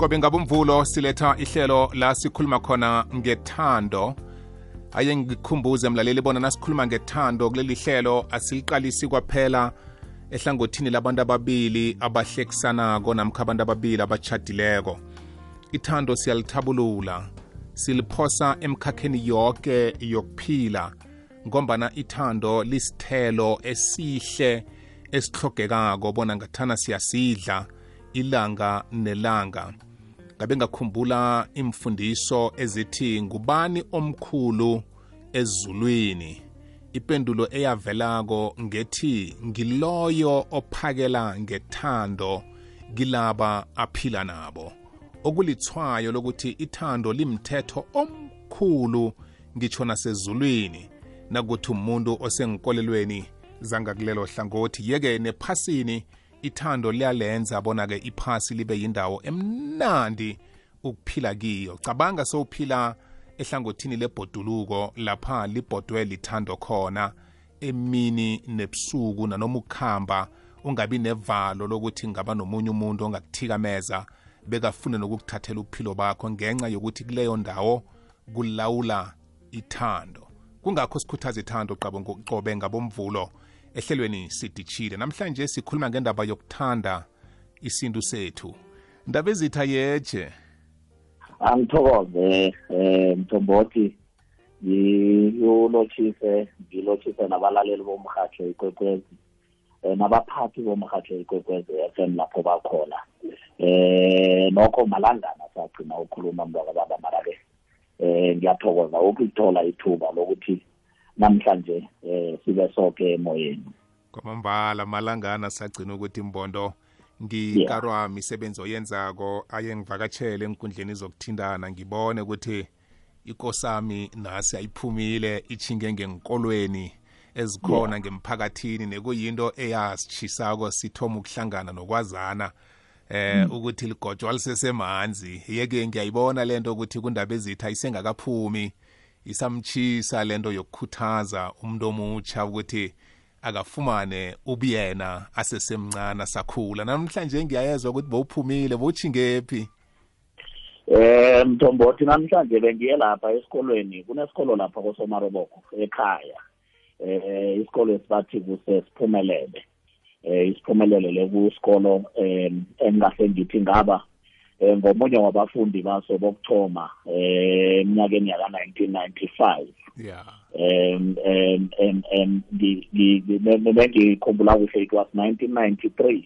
qobe ngabomvulo siletha ihlelo la sikhuluma khona ngethando. Aye ngikhumbuze mlaleli bona nasikhuluma ngethando. Kuleli hlelo asiliqalisi kwaphela ehlangothini labantu ababili abahlekisanako namkha abantu ababili abachadileko ithando siyalithabulula siliphosa emkhakheni yonke yokuphila ngombana ithando lisithelo esihle esihlogekako bona ngathana siyasidla ilanga nelanga. Ngabe ngakhumbula imfundiso ezithi ngubani omkhulu ezulwini? Ipendulo eyavelako ngethi ngiloyo ophakela ngethando kilaba aphila nabo. Okulithwayo lokuthi ithando limthetho omkhulu ngitsho nasezulwini nakuthi umuntu osenkolelweni zangakulelo hlangothi yeke nephasini ithando liyalenza bona-ke iphasi libe yindawo emnandi ukuphila kiyo. Cabanga sowuphila ehlangothini lebhoduluko lapha libhodwe lithando khona emini nebusuku nanoma ukuhamba ungabi nevalo lokuthi ngaba nomunye umuntu ongakuthikameza bekafune nokukuthathela uphilo bakho ngenxa yokuthi kuleyo ndawo kulawula ithando. Kungakho sikhuthaza ithando qobe ngabomvulo. Ehlelweni sidishile namhlanje sikhuluma ngendaba yokuthanda isintu sethu. Ndaba ezitha yeje. Angithokoze eh mthombothi ngiyolotshise ngilotshise nabalaleli bomhatsho ikwekwezi eh nabaphathi bomhatsho ikwekwezi FM lapho bakhona. Eh nokho malangana sagcina ukhuluma mntwakababa mara-ke. Eh ngiyathokoza ukuthola ithuba lokuthi namhlanje eh sibe sonke emoyeni. Kwamambala malangana sagcina ukuthi imbondo ngikarwa misebenzi oyenzako aye ngivakatshele enkundleni zokuthintana. Ngibone ukuthi ikosami nasi ayiphumile ichinge ngenkolweni ezikhona yeah. ngemphakathini nekuyinto eyasitshisako sithoma ukuhlangana nokwazana eh mm. ukuthi ligotshwa lisesemanzi yeke ngiyayibona lento ukuthi kundaba ezitha isengakaphumi. Isamchisa lento yokukhuthaza umuntu omutsha ukuthi akafumane ubuyena asesemncane sakhula namhlanje ngiyayezwa ukuthi bowuphumile bowuchingephi Eh Mthombothi namhlanje bengiye lapha esikolweni kunesikolo lapha kosomaroboko ekhaya. Eh isikolo esibathi kusesiphumelele eh isiphumelele lekusikolo eh engahle ngithi ngaba ngomunye wabafundi baso bokuthoma eh eminyakeni yaka 1995 yeah. Um and and and ngikhumbula kuhle it was 1993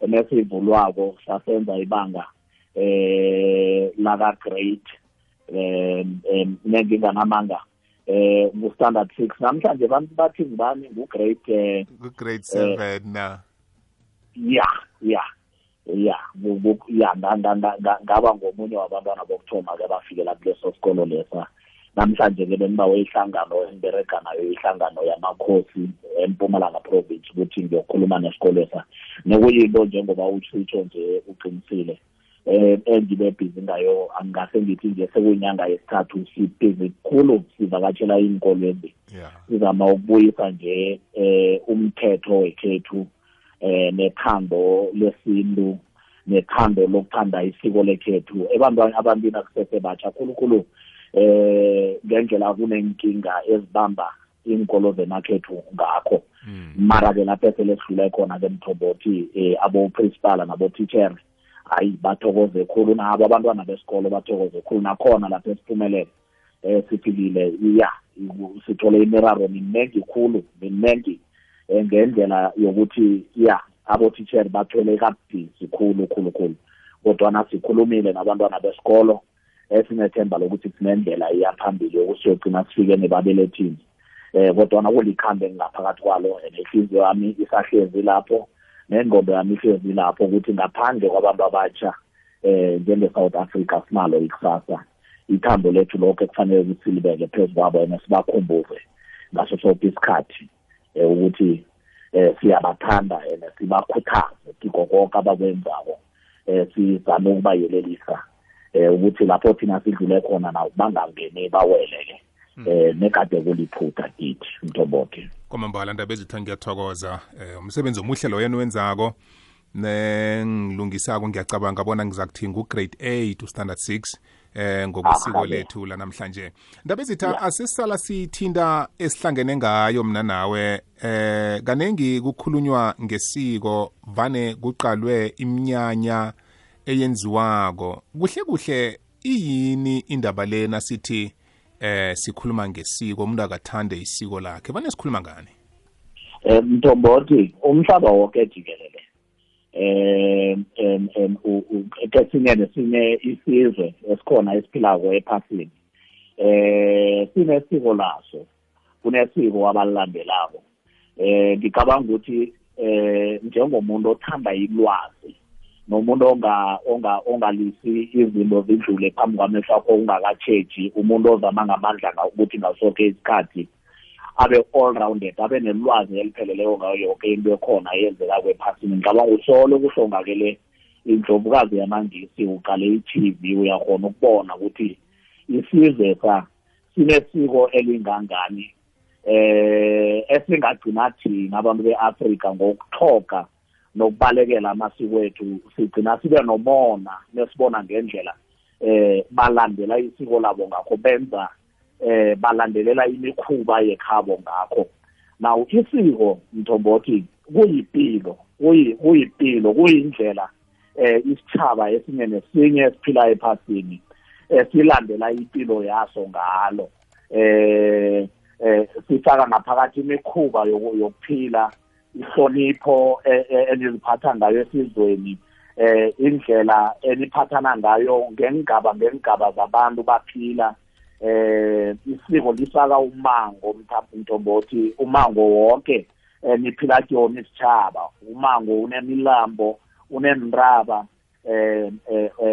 emesivulwako sasenza ibanga eh laka grade um nenginganamanga eh ngu standard 6 namhlanje abantu bathi ngibani ngu grade eh ku grade 7 na yeah yeah. Ya ya ngaba ngomunye wabantwana bokuthoma ke bafikela kuleso sikolo lesa. Namhlanje ke benibawe ihlangano engiberega nayo ihlangano yamakhosi empumalanga province ukuthi ngiyokhuluma nesikolo esa nekuyinto njengoba utsho nje uqinisile eh engibe busy ngayo angase ngithi nje sekuyinyanga yesithathu sibhizi kukhulu sivakatshela iy'nkolweni sizama ukubuyisa nje eh umthetho wekhethu eh nethando lesintu nethando lokuthanda isiko lekhethu. Ebantwini abantwini akusese batsha khulukhulu eh ngendlela kunenkinga ezibamba inkolo zemakhethu ngakho. Mara ke lapho selesidlule khona ke mthombothi eh abo-principal nabo-teacher hayi bathokoze khulu nabo abantwana besikolo bathokoze khulu. Nakhona lapho esiphumelele eh sifikile ya sithole imiraro minengi khulu minengi. Ngendlela yokuthi ya abo-teacher bathwele kabhizi khulu khulu khulu. Kodwana sikhulumile nabantwana besikolo esinethemba lokuthi sinendlela iyaphambili yokuthi siyogcina sifike nebabelethini. Eh kodwana kulikhambe ngaphakathi kwalo nenhliziyo yami isahlezi lapho nengqondo yami ihlezi lapho ukuthi ngaphandle kwabantu abatsha eh njenge-south africa sinalo ikusasa. Ithambo lethu lokho ekufanele ukuthi silibeke phezu kwabo and sibakhumbuze ngaso sonke isikhathi. um ukuthi eh siyabathanda and sibakhuthaze kiko konke abakwenzako eh sizame ukubayelelisa eh ukuthi lapho thina sidlule khona nawo bangangeni bawele ke eh nekade kuliphutha kithi mthomboke kwamambala ndaba ezitha ngiyathokoza eh umsebenzi omuhle lo yena wenzako nengilungisako ngiyacabanga bona ngiza kuthi ngu-grade 8 u-standard 6 eh ngokwesiko lethu lanamhlanje. Ndaba ezitha yeah. asisala sithinta esihlangene ngayo mina nawe eh kanengi kukhulunywa ngesiko vane kuqalwe iminyanya eyenziwako. Kuhle kuhle iyini indaba lena sithi eh sikhuluma ngesiko umuntu akathande isiko lakhe? Vane sikhuluma ngani? Eh mntombothi umhlaba wonke jikelele. Eh em kesinye nesinye isizwe esikhona esiphilako ephasini. Eh sinesiko laso kunesiko abalilandelako eh ngicabanga ukuthi eh njengomuntu othanda ilwazi nomuntu onga onga ongalisi izinto zidlule phambi kwamehlo akho ungakatsheji umuntu ozama ngamandla ukuthi ngasoke isikhathi abe all rounded abe nelwazi elipheleleyo ngayo yonke into ekhona eyenzeka kwephasini. Ngicabanga usolo kuhlongakele indlovukazi yamangisi uqale i-tv uyakhona ukubona ukuthi isizwe sa sinesiko elingangani eh esingagcina thina abantu be-afrika ngokuthoga nokubalekela amasiko ethu. Sigcina sibe nomona nesibona ngendlela eh balandela isiko labo ngakho benza eh balandelela imikhuba yekhabo ngakho. Now isiko mthombothi kuyipilo kuyipilo kuyindlela eh isithaba esinye nesinye esiphila ephasini esilandela impilo yaso ngalo. Eh eh sifaka ngaphakathi imikhuba yokuphila ihlonipho e, e, eniziphatha ngayo esizweni eh indlela eniphathana ngayo ngengaba ngengaba zabantu baphila eh isiko lisaka umango mntombothi umango wonke niphila kuyona isitshaba umango unemilambo unemraba eh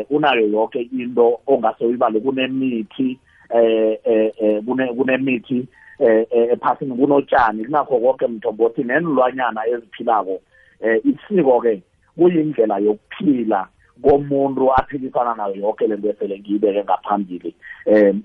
unayo yonke into ongase uyibale kunemithi eh eh kunemithi eh ephasini kunotshani kunakho konke mthombothi nenilwanyana eziphilako eh isiko ke kuyindlela yokuphila. Komuntu aphilisana nayo yonke lento esele ngiyibeke ngaphambili um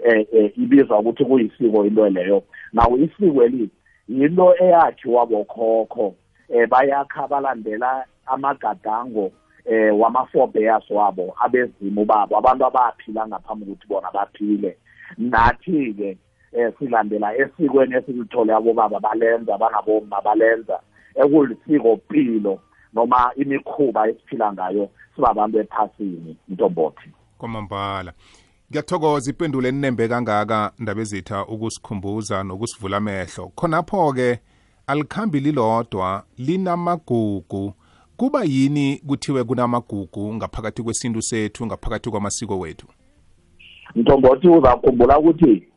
ibizwa ukuthi kuyisiko into leyo. Nawo isiko eli yinto eyakhiwa bokhokho um bayakha balandela amagadango um wama-forebears wabo abezimu babo abantu abaphila ngaphambi kokuthi bona baphile. Nathi-ke um silandela esikweni esilithole abobaba balenza abanaboma balenza ekulisiko pilo noma imikhuba esiphila ngayo sibabantu ephasini ntombothi. Kwamambala. Ngiyathokoza ipendulo eninembe kangaka ndaba ezitha ukusikhumbuza nokusivula amehlo. Khonapho-ke alikhambi lilodwa linamagugu. Kuba yini kuthiwe kunamagugu ngaphakathi kwesintu sethu ngaphakathi kwamasiko wethu? Ntombothi uzakhumbula ukuthi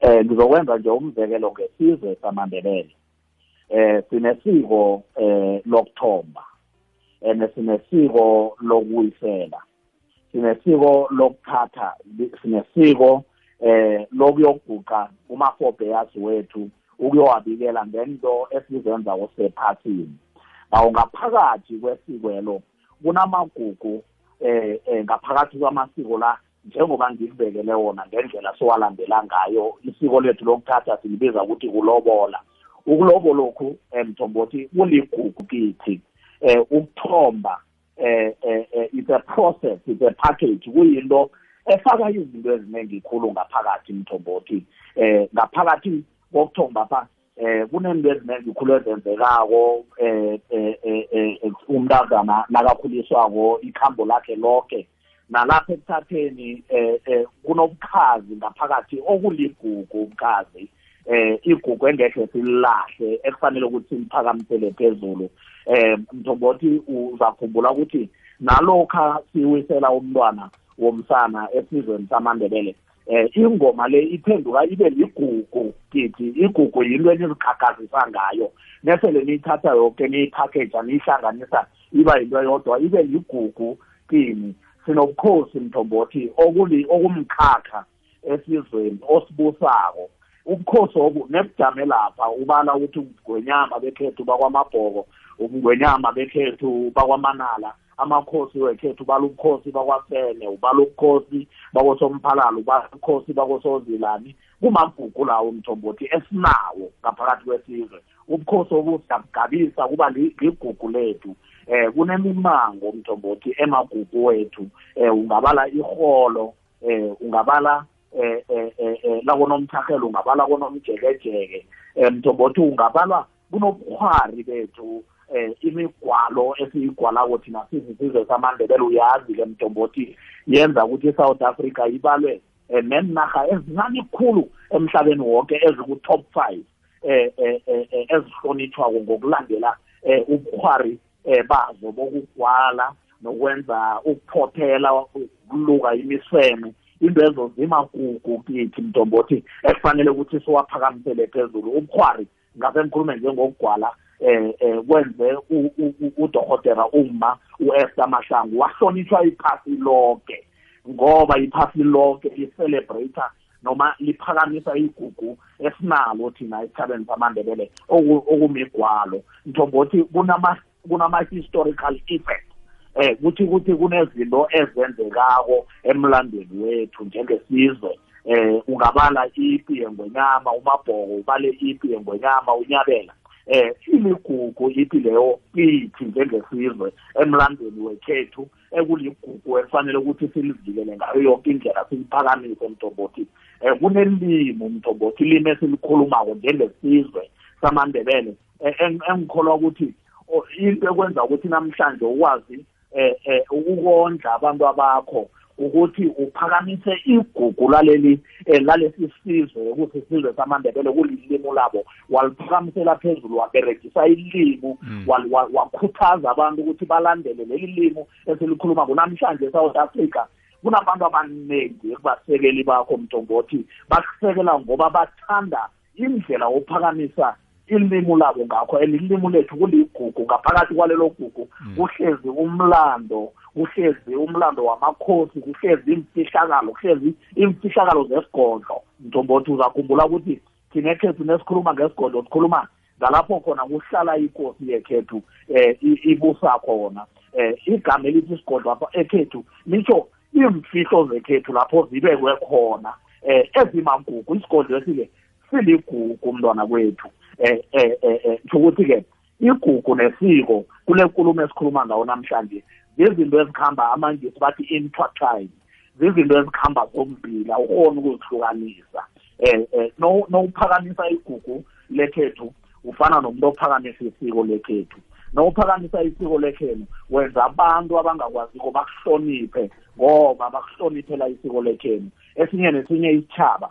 eh ngizokwenza nje umzekelo ngesizwe samandebele. Eh sinesiko eh lokuthomba. And sinesiko lokuyisela. Sinesiko lokuthatha sinesiko eh lokuyoguqa uma-forebears wethu ukuyowabikela ngento esizenza kusephasini nawo ngaphakathi kwesikwelo kunamagugu eh, eh ngaphakathi kwamasiko la njengoba ngikubekele wona ngendlela sowalandela ngayo isiko lethu lokuthatha silibiza ukuthi kulobola ukuloboloku emthombothi kuligugu kithi eh ukuthomba eh, eh it's a process it's a package kuyinto efaka izinto eziningi khulu ngaphakathi mthombothi. Eh ngaphakathi kokuthomba pha eh kunento eziningi khulu ezenzekako eh eh umntazana nakakhuliswako ikhambo lakhe lonke nalapha ekuthatheni eh kunobukhazi ngaphakathi okuligugu ubukhazi. Eh igugu engekhe sililahle ekufanele ukuthi siliphakamisele phezulu. Eh mthombothi uzakhumbula ukuthi nalokha siwisela umntwana womsana esizweni samandebele eh ingoma le iphenduka ibe ligugu kithi igugu yinto enizigagazisa ngayo. Nesele niyithatha yonke niyipackage niyihlanganisa iba yinto yodwa ibe ligugu kini sinobukhosi mthombothi okumkhakha esizweni osibusako. Ubukhosi obu nebujame lapha ubala ukuthi ugwenyama bekhethu bakwamabhoko ubungwenyama bekhethu bakwamanala amakhosi wekhethu ubala ubukhosi bakwasene ubala ubukhosi bakosomphalalo ubala ubukhosi bakosozilani kumagugu lawo mthombothi esinawo ngaphakathi kwesizwe. Ubukhosi obusiyabugabisa kuba ligugu lethu eh kunemimango mthombothi emagugu wethu eh ungabala iholo eh ungabala eh eh eh la konomthahelo ungabala konomjekejeke eh mthombothi ungabalwa kunobukhwari bethu eh imigwalo esiyigwalako thina sizizwe samandebele. Uyazi ke mthombothi yenza ukuthi i-south africa ibalwe um nenarha ezincane khulu emhlabeni wonke eziku-top five eh eh ezihlonitshwako ngokulandela eh ubukhwari eh bazo bokugwala nokwenza ukuphophela ukuluka imiseme. Into ezo zimagugu kithi mntombothi ekufanele ukuthi siwaphakamisele phezulu ubukhwari ngase ngikhulume njengokugwala eh eh kwenze udokotela uma uEsther Mahlangu wahlonishwa iphasi lonke ngoba iphasi lonke licelebrate noma liphakamisa igugu esinalo thina esithabeni samandebele okumigwalo. Mthombothi kunama kunama historical effects eh kuthi kuthi kunezinto ezenzekako emlandweni wethu njengesizwe. Eh ungabala ipi yengwenyama umabhoko ubale ipi yengwenyama unyabela. Eh imigugu ipi leyo kithi njengesizwe emlandweni wekhethu ekuligugu efanele ukuthi silivikele ngayo yonke indlela siliphakamise mthombothi eh kunelimo mthombothi ilimi esilikhulumako njengesizwe samandebele. Engikholwa ukuthi into ekwenza ukuthi namhlanje ukwazi eh eh ukondla abantu abakho ukuthi uphakamise igugu laleli lalesi sizwe ukuthi sizwe samandebele kulilimo labo. Waliphakamisela phezulu waberegisa ilimi wakhuthaza abantu ukuthi balandele leli limo esilikhuluma namhlanje eSouth Africa. Kunabantu abaningi ekubasekeli bakho mntombothi bakusekela ngoba bathanda indlela ophakamisa ilimi labo ngakho and ilimi lethu kuligugu. Ngaphakathi kwalelo gugu kuhlezi umlando kuhlezi umlando wamakhosi kuhlezi imfihlakalo kuhlezi imfihlakalo zesigodlo mntombothi uzakhumbula ukuthi thina ekhethu nesikhuluma ngesigodlo sikhuluma ngalapho khona kuhlala inkosi yekhethu eh ibusa khona. Eh igama elithi isigodlo apha ekhethu lisho imfihlo zekhethu lapho zibekwe khona. Eh ezimagugu isigodlo esike siligugu umntwana kwethu. Eh eh eh ukuthi ke igugu nesiko kule nkulumo esikhuluma ngawo namhlanje. Izinto ezikhamba amangisi bathi intertwine zizinto ezikhamba zombila ukhona ukuzihlukanisa. Eh eh no nowuphakamisa igugu lekhethu ufana nomuntu ophakamisa isiko lekhethu. Nowuphakamisa isiko lekhenu wenza abantu abangakwaziko bakuhloniphe ngoba bakuhloniphela isiko lekhenu. Esinye nesinye isitshaba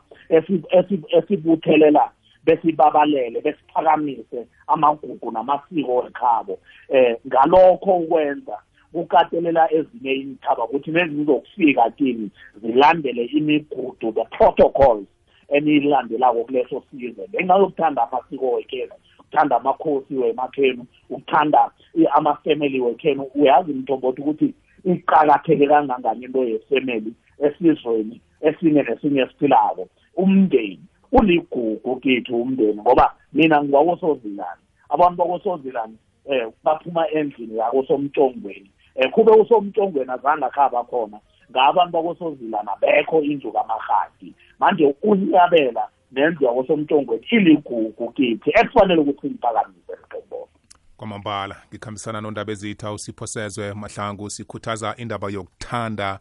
esibuthelela besibabalele besiphakamise amagugu namasiko ekhabo eh ngalokho ukwenza kukatelela ezinye imithaba ukuthi nezizokufika kini zilandele imigudu the protocols eniyilandelako kuleso sizwe. Bengayokuthanda amasiko wekhenu ukuthanda amakhosi wemakhenu ukuthanda ama-family wekhenu. Uyazi mthombothi ukuthi iqakatheke kangangani into yefamily esizweni esinye nesinye esiphilako. Umndeni uligugu kithu umndeni ngoba mina ngiwakosozilani abantu bakosozilani eh baphuma endlini yakosomtongweni eh kube usomtongweni azange akhaba khona ngabantu bakosozilana bekho indlu kamahadi manje unyabela nendlu yakosomtongweni iligugu kithi ekufanele ukuthi siphakamise mqembo kwamambala ngikhambisana nondaba ezitha usiphosezwe mahlangu sikhuthaza indaba yokuthanda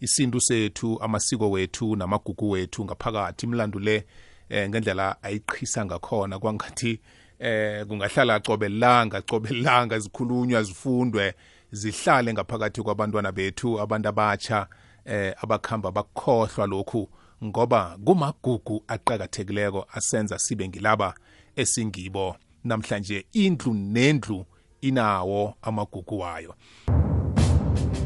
isintu sethu amasiko wethu namagugu wethu ngaphakathi imlandu le eh, ngendlela ayiqhisa ngakhona. Kwangathi eh kungahlala cobelanga cobelanga zikhulunywa zifundwe zihlale ngaphakathi kwabantwana bethu abantu abatsha eh abakhamba bakukhohlwa lokhu ngoba kumagugu aqhakathekileko asenza sibe ngilaba esingibo. Namhlanje indlu nendlu inawo amagugu wayo.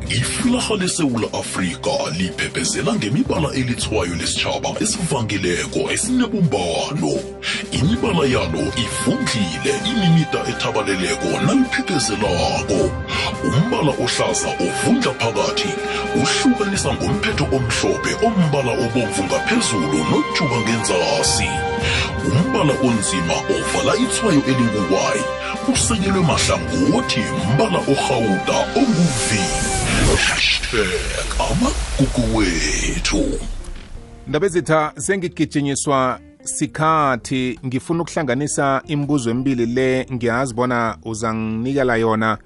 Iflaha lesewula afrika liphephezela ngemibala elithwayo lesitshaba esivangileko esinebumbano. Imibala yalo ifundlile imimida ethabaleleko naliphephezelako. Umbala ohlaza ovundla phakathi uhlukanisa ngomphetho omhlophe ombala obomvu ngaphezulu nojuba ngenzasi. Umbala onzima ovala ithwayo elinguwayi usekelwe mahlangothi mbala orhawuda onguvi hashtag amagugu wethu ndaba ezitha sengigijinyiswa sikhathi ngifuna ukuhlanganisa imibuzo emibili le ngiyazi bona uzanginikela yona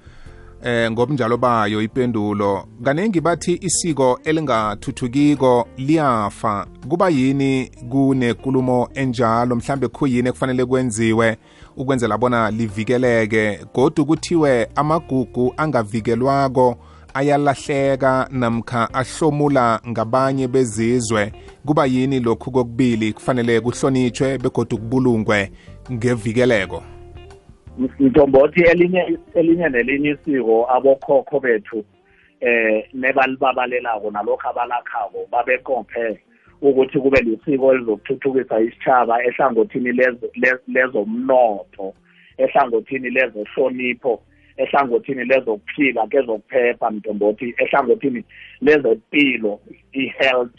eh ngobunjalo bayo ipendulo. Kaningi bathi isiko elingathuthukiko liyafa. Kuba yini kunenkulumo enjalo? Mhlambe khuyini ekufanele kwenziwe ukwenzela bona livikeleke? Godu kuthiwe amagugu angavikelwako ayalahleka namkha ahlomula ngabanye bezizwe. Kuba yini lokhu kokubili kufanele kuhlonitshwe begodu kubulungwe ngevikeleko? Mntombothi elinye elinye nelinye isiko abokhokho bethu eh nebalibabalelako nalokho abalakhako babekomphe ukuthi kube lisiko elizokuthuthukisa isitshaba ehlangothini lezomnotho ehlangothini lezohlonipho ehlangothini lezokuphila kezokuphepha mntombothi ehlangothini lezempilo i-health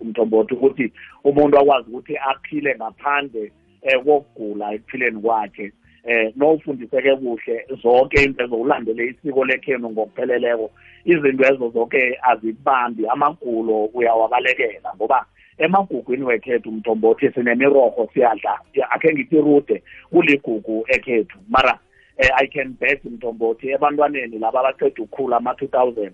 mntombothi ukuthi umuntu akwazi ukuthi aphile ngaphandle um kokugula ekuphileni kwakhe. Eh nowufundiseke kuhle zonke into ezokulandele isiko lekhenu ngokupheleleko izinto ezo zonke azibambi amagulo uyawabalekela ngoba emagugwini wekhethu mntombothi sinemiroho siyadla akhe ngithi rude kuligugu ekhethu. Mara eh, i can bet mntombothi ebantwaneni laba abaceda ukukhula ama-two thousand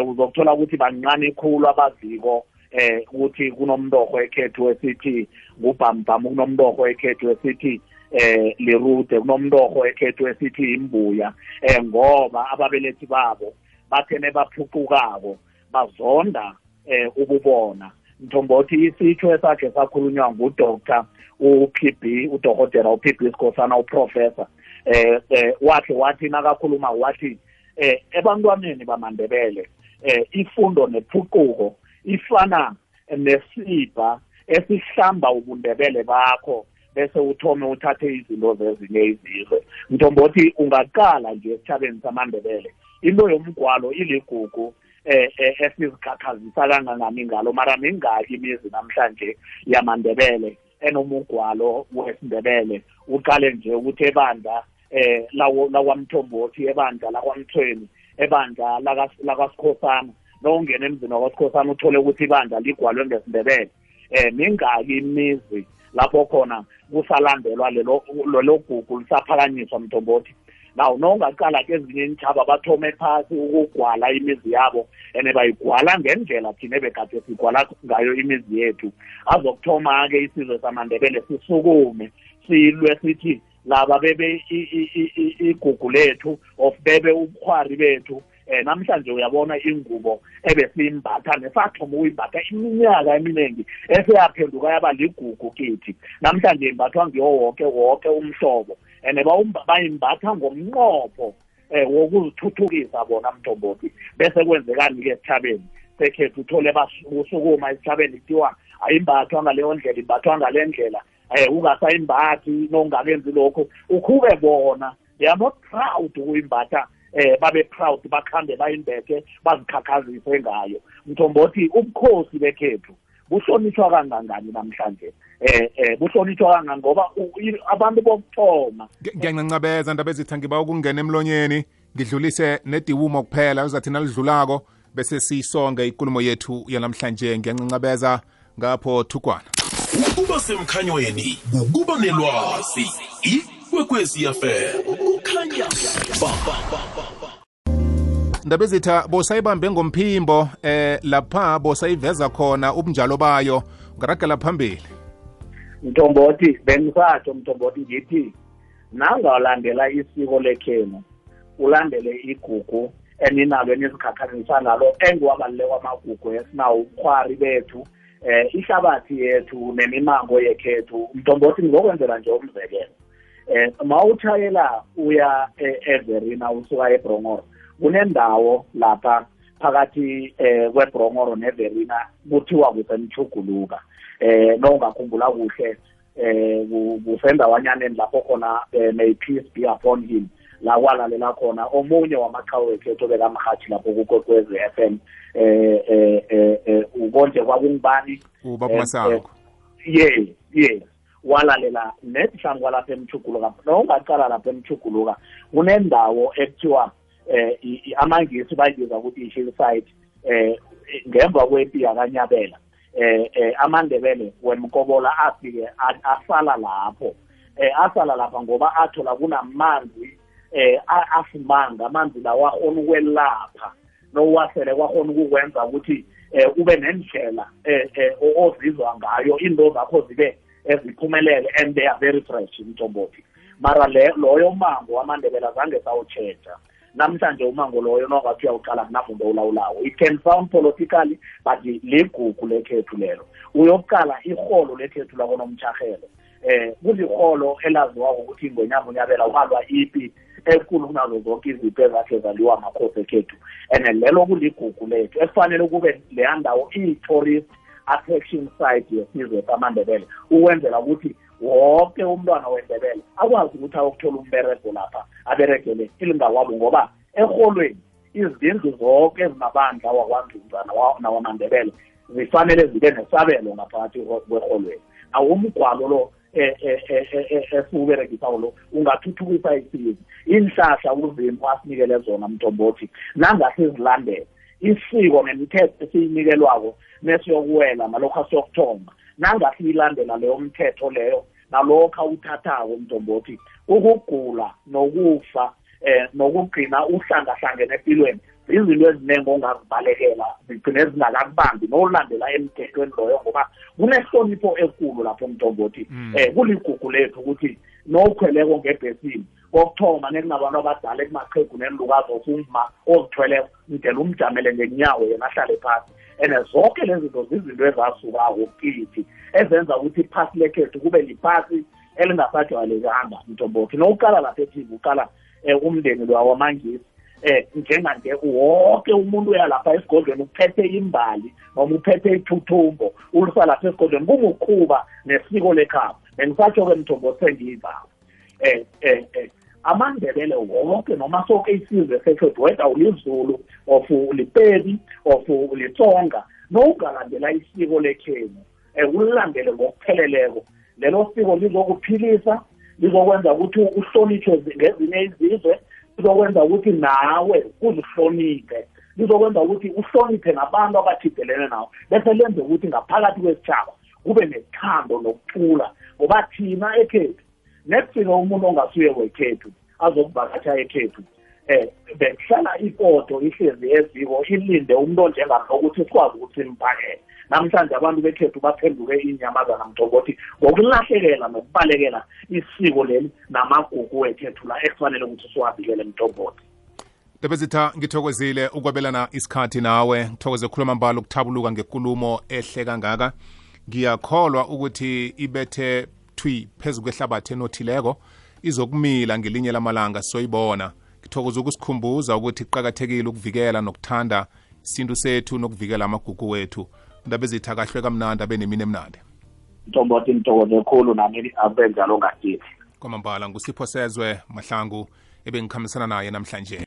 um uzokuthola ukuthi bancane ikhulu abaziko eh ukuthi kunomntorho ekhethu wesithi ngubhambham kunomntorho ekhethu wesithi eh lirude kunomntorho ekhethu esithi imbuya eh ngoba ababelethi babo bathene baphuqukako bazonda eh ububona mthombothi isitsho esakhe sakhulunywa ngudoctor u-PB udokotela u-PB Sikhosana uprofessor. Eh eh wathi wathi nakakhuluma wathi eh ebantwaneni bamandebele eh ifundo nephuquko ifana nesipha esihlamba ubundebele bakho bese uthome uthathe izinto zezinye izizwe. Mthombothi ungaqala nje esithabeni samandebele into yomgwalo iligugu eh, eh esizikhakhazisa kangangani ngalo mara mingaki imizi namhlanje yamandebele enomugwalo wesindebele uqale nje ukuthi ebandla eh lawo lakwamthombothi ebandla lakwamthweni ebandla lakasikhosana nowungena emzini wakwasikhosana uthole ukuthi ibandla ligwalwe ngesindebele. Eh mingaki imizi lapho khona kusalandelwa lelo lelo gugu lisaphakanyiswa mthombothi. Naw nowungaqala kezinye intshaba bathome phasi ukugwala imizi yabo and bayigwala ngendlela thina ebekade sigwala ngayo imizi yethu. Azokuthoma-ke isizwe samandebele sisukume silwe sithi laba bebe igugu lethu of bebe ubukhwari bethu eh namhlanje uyabona ingubo ebesiyimbatha nesathoma ukuyimbatha iminyaka eminingi eseyaphenduka yaba ligugu kithi. Namhlanje imbathwa ngiwo woke woke umhlobo and bayimbatha ngomnqopho eh wokuzithuthukisa bona mntombothi bese kwenzekani-ke esithabeni sekhethu uthole basukuma esithabeni kuthiwa ayimbathwa ngaleyo ndlela imbathwa ngale ndlela. Eh ungasayimbathi nongakenzi lokho ukhube bona. They are not proud ukuyimbatha eh babe proud bakhambe bayimbethe bazikhakhazise ngayo. Mthombothi ubukhosi bekhethu buhlonishwa kangangani namhlanje? Eh eh buhlonishwa kangangani? Ngoba abantu bokuthoma ngiyancancabeza ndaba ezitha ngiba ukungena emlonyeni ngidlulise nediwumo kuphela uzathi nalidlulako bese siyisonge ikulumo yethu yanamhlanje. Ngiyancancabeza ngapho thugwana ukuba semkhanyweni ukuba nelwazi. Ikwekwezi yafela kukhanya ndaba ezitha bosayibambe ngomphimbo eh lapha bosayiveza khona ubunjalo bayo. Ngaragela phambili. Mntombothi bengisatsho mntombothi ngithi nangalandela isiko lekhenu ulandele igugu eninalo enizikhakhazisa nalo engiwabaluleka kwamagugu esinawo ubukhwari bethu eh ihlabathi yethu nemimango yekhethu mntombothi ngokwenzela nje umzekelo. Eh mawuthayela uya eVerina usuka eBrongoro kunendawo lapha phakathi eh kweBrongoro neVerina kuthiwa kusemchuguluka eh nongakhumbula kuhle eh kusendawanyaneni lapho khona may peace be upon him la kwalalela khona. Omunye wamaqhawe wekhetho obekamhathi lapho kukwekwez f m um um eh ukonje kwakungibani ubaba ye ye walalela nethihlangu kwalapha emthuguluka nowungaqala lapha emthuguluka kunendawo ekuthiwa um amangisi bayibiza ukuthi i-hillside um ngemva kwempi yakanyabela eh eh amandebele wemkobola afike asala lapho. Eh asala lapha ngoba athola kunamanzi eh asimanga amanzi lawa akhona ukwelapha nowasele kwakhona ukukwenza ukuthi eh ube nendlela eh, eh ozizwa ngayo into zakho zibe eziphumelele and they are very fresh mntombothi mara le loyo mango wamandebela zange sawutshentsha namhlanje umango loyo nongathi uyawuqala kunamuntu olawulawo it can sound politically but ligugu lekhethu lelo. Uyokuqala iholo lekhethu lakonomtshahelo eh kuliholo elaziwako ukuthi ingonyama unyabela walwa ipi enkulu kunazo zonke izipho ezakhe zaliwa amakhosi ekhethu. And lelo kuligugu lethu ekufanele kube leya ndawo iyi-tourist attraction site yesizwe samandebele ukwenzela ukuthi wonke umntwana wendebele akwazi ukuthi ayokuthola umberego lapha aberegele ilingawabo ngoba eholweni izindlu zonke ezinamandla wakwanzunzana nawamandebele zifanele zibe nesabelo ngaphakathi kweholweni awumgwalo lo esiwuberegisayo lo ungathuthukisa isizwe inhlahla uzimo asinikele zona mntombothi nangahle zilandele isiko nemithetho esiyinikelwako nesiyokuwela nalokho asiyokuthomba nangahle ilandela leyo mthetho leyo nalokho awuthathako mntombothi ukugula nokufa eh nokugcina uhlangahlangene empilweni izinto eziningi ongazibalekela zigcine zingakakubambi nolandela emthethweni loyo ngoba kunehlonipho enkulu lapho mntombothi Mm. eh kuligugu lethu ukuthi nowukhweleko ngebhesini kokuthoma nekunabantu abadala ekumaqhegu nenilukazi ofuma ozithweleko mdela umjamele ngenyawo yena ahlale phasi. And zonke lezi zinto zizinto ezasukako kithi ezenza ukuthi iphasi lekhethu kube liphasi elingasajwayelekanga mntombothi nowuqala lapha eTV uqala um umndeni lo wamangisi. Eh njenganje wonke umuntu uyalapha esigodlweni uphethe imbali noma uphethe ithuthumbo ulisa lapha esigodlweni kungukhuba nesiko lekhaya bengisatsho-ke mthombo sengiyizabo eh eh eh amandebele wonke noma sonke isizwe sekhethu weda ulizulu of ulipedi of ulitsonga nowungalandela isiko lekhenu um ulilandele ngokupheleleko. Lelo siko lizokuphilisa lizokwenza ukuthi uhlonitshwe ngezinye izizwe lizokwenza ukuthi nawe uzihloniphe. Lizokwenza ukuthi uhloniphe nabantu abathidelene nawe. Bese lenze ukuthi ngaphakathi kwesitshaba kube nethando nokucula. Ngoba thina ekhethu nekufika umuntu ongasuye wekhethu azokuvakatsha ekhethu eh bekuhlala ipoto ihlezi eziko ilinde umuntu onjengalo ukuthi sikwazi ukuthi simphakele namhlanje abantu bekhethu baphenduke inyamazana mntokothi ngokulahlekela nokubalekela isiko leli namagugu wekhethu la ekufanele ukuthi siwabikele mntokothi Debezitha ngithokozile ukwabelana isikhathi nawe. Ngithokoze khuluma mbalo ukuthabuluka ngekulumo ehle kangaka. Ngiyakholwa ukuthi ibethe thwi phezu kwehlabathi enothileko. Izokumila ngelinye lamalanga soyibona. Ngithokoza ukusikhumbuza ukuthi kuqakathekile ukuvikela nokuthanda isintu sethu nokuvikela amagugu wethu. Ndabezitha kahlwe kamnandi abe nemini emnandi. Mntokothi ngithokoze khulu nami abenjalo ngasithi kwamambala ngusipho sezwe mahlangu ebengikhambisana naye namhlanje.